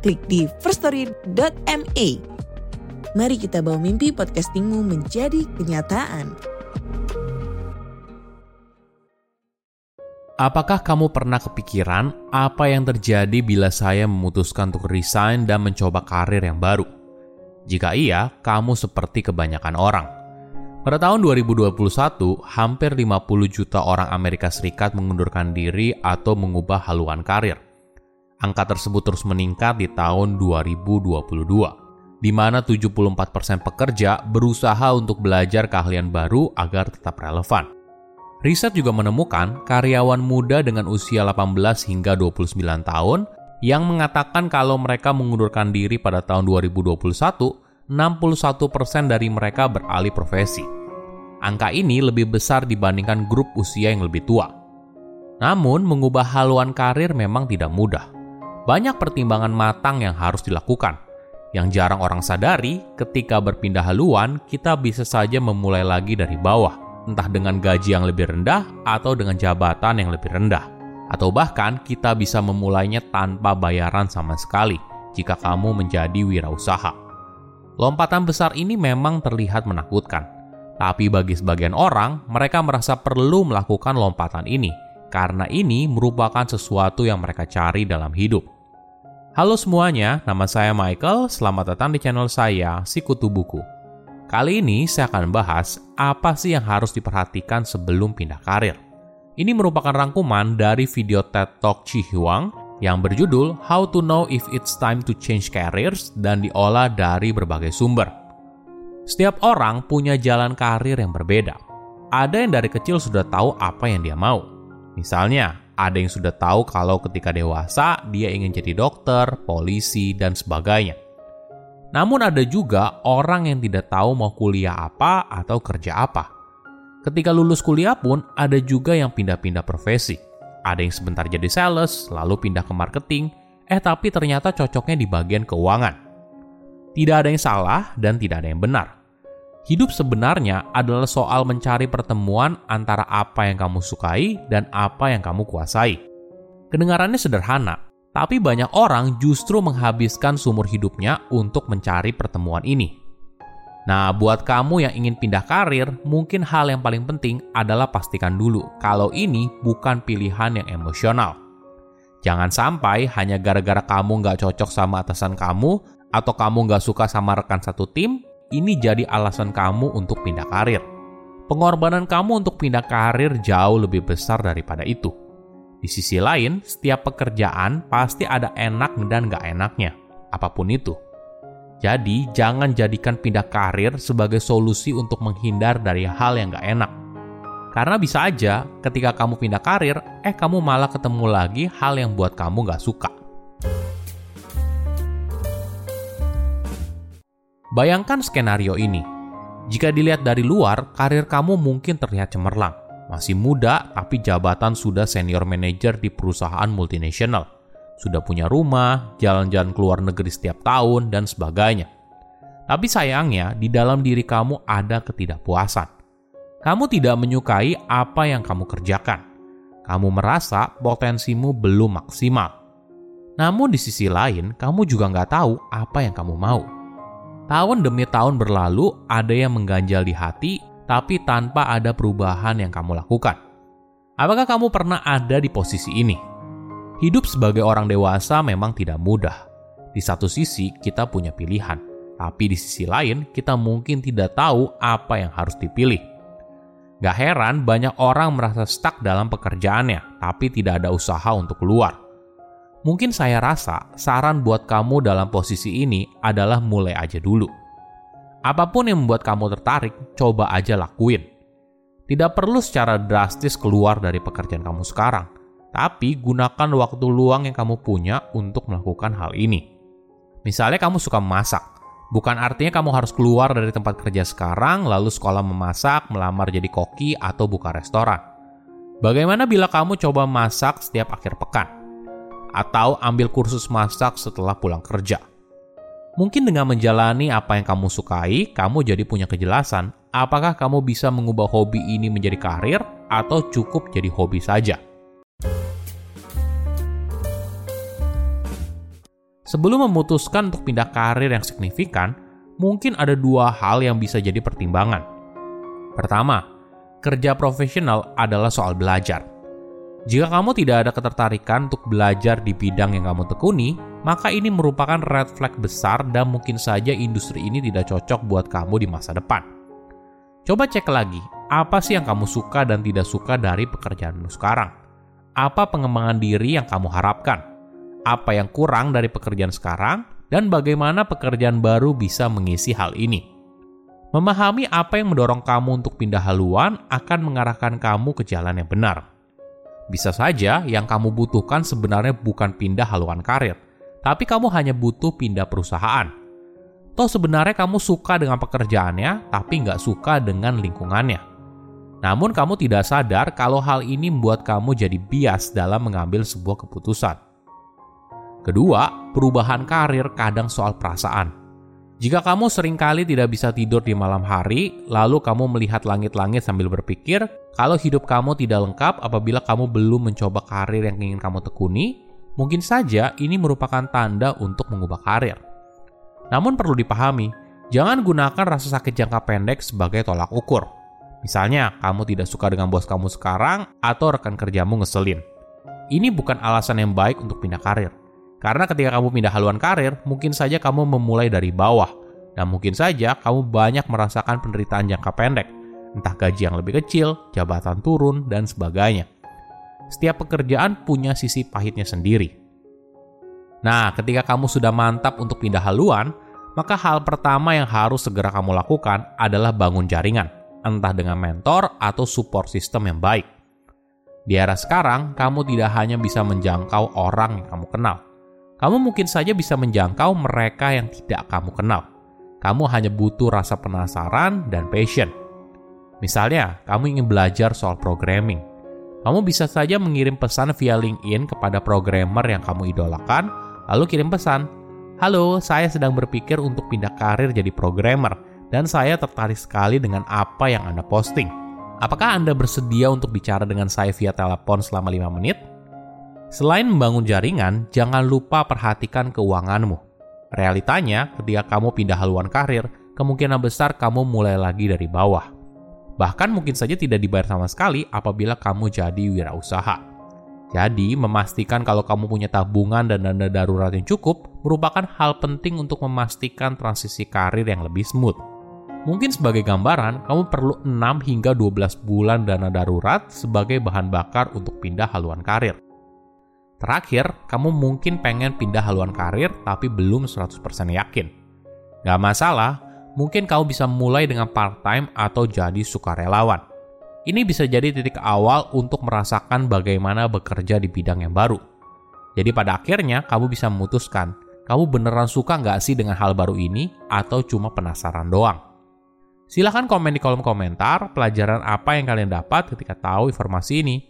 klik di firststory.me. Mari kita bawa mimpi podcastingmu menjadi kenyataan. Apakah kamu pernah kepikiran apa yang terjadi bila saya memutuskan untuk resign dan mencoba karir yang baru? Jika iya, kamu seperti kebanyakan orang. Pada tahun 2021, hampir 50 juta orang Amerika Serikat mengundurkan diri atau mengubah haluan karir. Angka tersebut terus meningkat di tahun 2022, di mana 74% pekerja berusaha untuk belajar keahlian baru agar tetap relevan. Riset juga menemukan karyawan muda dengan usia 18 hingga 29 tahun yang mengatakan kalau mereka mengundurkan diri pada tahun 2021, 61% dari mereka beralih profesi. Angka ini lebih besar dibandingkan grup usia yang lebih tua. Namun, mengubah haluan karir memang tidak mudah banyak pertimbangan matang yang harus dilakukan. Yang jarang orang sadari, ketika berpindah haluan, kita bisa saja memulai lagi dari bawah, entah dengan gaji yang lebih rendah atau dengan jabatan yang lebih rendah. Atau bahkan kita bisa memulainya tanpa bayaran sama sekali jika kamu menjadi wirausaha. Lompatan besar ini memang terlihat menakutkan, tapi bagi sebagian orang, mereka merasa perlu melakukan lompatan ini karena ini merupakan sesuatu yang mereka cari dalam hidup. Halo semuanya, nama saya Michael. Selamat datang di channel saya, Sikutu Buku. Kali ini saya akan bahas apa sih yang harus diperhatikan sebelum pindah karir. Ini merupakan rangkuman dari video TED Talk Chi Huang yang berjudul How to Know If It's Time to Change Careers dan diolah dari berbagai sumber. Setiap orang punya jalan karir yang berbeda. Ada yang dari kecil sudah tahu apa yang dia mau. Misalnya, ada yang sudah tahu kalau ketika dewasa dia ingin jadi dokter, polisi, dan sebagainya. Namun ada juga orang yang tidak tahu mau kuliah apa atau kerja apa. Ketika lulus kuliah pun ada juga yang pindah-pindah profesi. Ada yang sebentar jadi sales, lalu pindah ke marketing, eh tapi ternyata cocoknya di bagian keuangan. Tidak ada yang salah dan tidak ada yang benar. Hidup sebenarnya adalah soal mencari pertemuan antara apa yang kamu sukai dan apa yang kamu kuasai. Kedengarannya sederhana, tapi banyak orang justru menghabiskan sumur hidupnya untuk mencari pertemuan ini. Nah, buat kamu yang ingin pindah karir, mungkin hal yang paling penting adalah pastikan dulu kalau ini bukan pilihan yang emosional. Jangan sampai hanya gara-gara kamu nggak cocok sama atasan kamu, atau kamu nggak suka sama rekan satu tim, ini jadi alasan kamu untuk pindah karir. Pengorbanan kamu untuk pindah karir jauh lebih besar daripada itu. Di sisi lain, setiap pekerjaan pasti ada enak dan gak enaknya, apa pun itu. Jadi, jangan jadikan pindah karir sebagai solusi untuk menghindar dari hal yang gak enak. Karena bisa aja ketika kamu pindah karir, eh kamu malah ketemu lagi hal yang buat kamu gak suka. Bayangkan skenario ini. Jika dilihat dari luar, karir kamu mungkin terlihat cemerlang. Masih muda, tapi jabatan sudah senior manager di perusahaan multinasional. Sudah punya rumah, jalan-jalan ke luar negeri setiap tahun, dan sebagainya. Tapi sayangnya, di dalam diri kamu ada ketidakpuasan. Kamu tidak menyukai apa yang kamu kerjakan. Kamu merasa potensimu belum maksimal. Namun di sisi lain, kamu juga nggak tahu apa yang kamu mau. Tahun demi tahun berlalu, ada yang mengganjal di hati, tapi tanpa ada perubahan yang kamu lakukan. Apakah kamu pernah ada di posisi ini? Hidup sebagai orang dewasa memang tidak mudah. Di satu sisi, kita punya pilihan, tapi di sisi lain, kita mungkin tidak tahu apa yang harus dipilih. Gak heran, banyak orang merasa stuck dalam pekerjaannya, tapi tidak ada usaha untuk keluar. Mungkin saya rasa saran buat kamu dalam posisi ini adalah mulai aja dulu. Apa pun yang membuat kamu tertarik, coba aja lakuin. Tidak perlu secara drastis keluar dari pekerjaan kamu sekarang, tapi gunakan waktu luang yang kamu punya untuk melakukan hal ini. Misalnya kamu suka memasak. Bukan artinya kamu harus keluar dari tempat kerja sekarang, lalu sekolah memasak, melamar jadi koki, atau buka restoran. Bagaimana bila kamu coba masak setiap akhir pekan? Atau ambil kursus masak setelah pulang kerja? Mungkin dengan menjalani apa yang kamu sukai, kamu jadi punya kejelasan apakah kamu bisa mengubah hobi ini menjadi karir atau cukup jadi hobi saja. Sebelum memutuskan untuk pindah karir yang signifikan, mungkin ada dua hal yang bisa jadi pertimbangan. Pertama, kerja profesional adalah soal belajar. Jika kamu tidak ada ketertarikan untuk belajar di bidang yang kamu tekuni, maka ini merupakan red flag besar dan mungkin saja industri ini tidak cocok buat kamu di masa depan. Coba cek lagi, apa sih yang kamu suka dan tidak suka dari pekerjaanmu sekarang? Apa pengembangan diri yang kamu harapkan? Apa yang kurang dari pekerjaan sekarang? Dan bagaimana pekerjaan baru bisa mengisi hal ini? Memahami apa yang mendorong kamu untuk pindah haluan akan mengarahkan kamu ke jalan yang benar. Bisa saja yang kamu butuhkan sebenarnya bukan pindah haluan karir, tapi kamu hanya butuh pindah perusahaan. Toh sebenarnya kamu suka dengan pekerjaannya, tapi nggak suka dengan lingkungannya. Namun kamu tidak sadar kalau hal ini membuat kamu jadi bias dalam mengambil sebuah keputusan. Kedua, perubahan karir kadang soal perasaan. Jika kamu sering kali tidak bisa tidur di malam hari, lalu kamu melihat langit-langit sambil berpikir kalau hidup kamu tidak lengkap apabila kamu belum mencoba karir yang ingin kamu tekuni, mungkin saja ini merupakan tanda untuk mengubah karir. Namun perlu dipahami, jangan gunakan rasa sakit jangka pendek sebagai tolak ukur. Misalnya, kamu tidak suka dengan bos kamu sekarang atau rekan kerjamu ngeselin. Ini bukan alasan yang baik untuk pindah karir. Karena ketika kamu pindah haluan karir, mungkin saja kamu memulai dari bawah. Dan mungkin saja kamu banyak merasakan penderitaan jangka pendek, entah gaji yang lebih kecil, jabatan turun, dan sebagainya. Setiap pekerjaan punya sisi pahitnya sendiri. Nah, ketika kamu sudah mantap untuk pindah haluan, maka hal pertama yang harus segera kamu lakukan adalah bangun jaringan, entah dengan mentor atau support system yang baik. Di era sekarang, kamu tidak hanya bisa menjangkau orang yang kamu kenal, kamu mungkin saja bisa menjangkau mereka yang tidak kamu kenal. Kamu hanya butuh rasa penasaran dan passion. Misalnya, kamu ingin belajar soal programming. Kamu bisa saja mengirim pesan via LinkedIn kepada programmer yang kamu idolakan, lalu kirim pesan, Halo, saya sedang berpikir untuk pindah karir jadi programmer, dan saya tertarik sekali dengan apa yang Anda posting. Apakah Anda bersedia untuk bicara dengan saya via telepon selama 5 menit? Selain membangun jaringan, jangan lupa perhatikan keuanganmu. Realitanya, ketika kamu pindah haluan karir, kemungkinan besar kamu mulai lagi dari bawah. Bahkan mungkin saja tidak dibayar sama sekali apabila kamu jadi wirausaha. Jadi, memastikan kalau kamu punya tabungan dan dana darurat yang cukup merupakan hal penting untuk memastikan transisi karir yang lebih smooth. Mungkin sebagai gambaran, kamu perlu 6 hingga 12 bulan dana darurat sebagai bahan bakar untuk pindah haluan karir. Terakhir, kamu mungkin pengen pindah haluan karir tapi belum 100% yakin. Gak masalah, mungkin kamu bisa mulai dengan part-time atau jadi sukarelawan. Ini bisa jadi titik awal untuk merasakan bagaimana bekerja di bidang yang baru. Jadi pada akhirnya kamu bisa memutuskan, kamu beneran suka nggak sih dengan hal baru ini atau cuma penasaran doang. Silahkan komen di kolom komentar pelajaran apa yang kalian dapat ketika tahu informasi ini.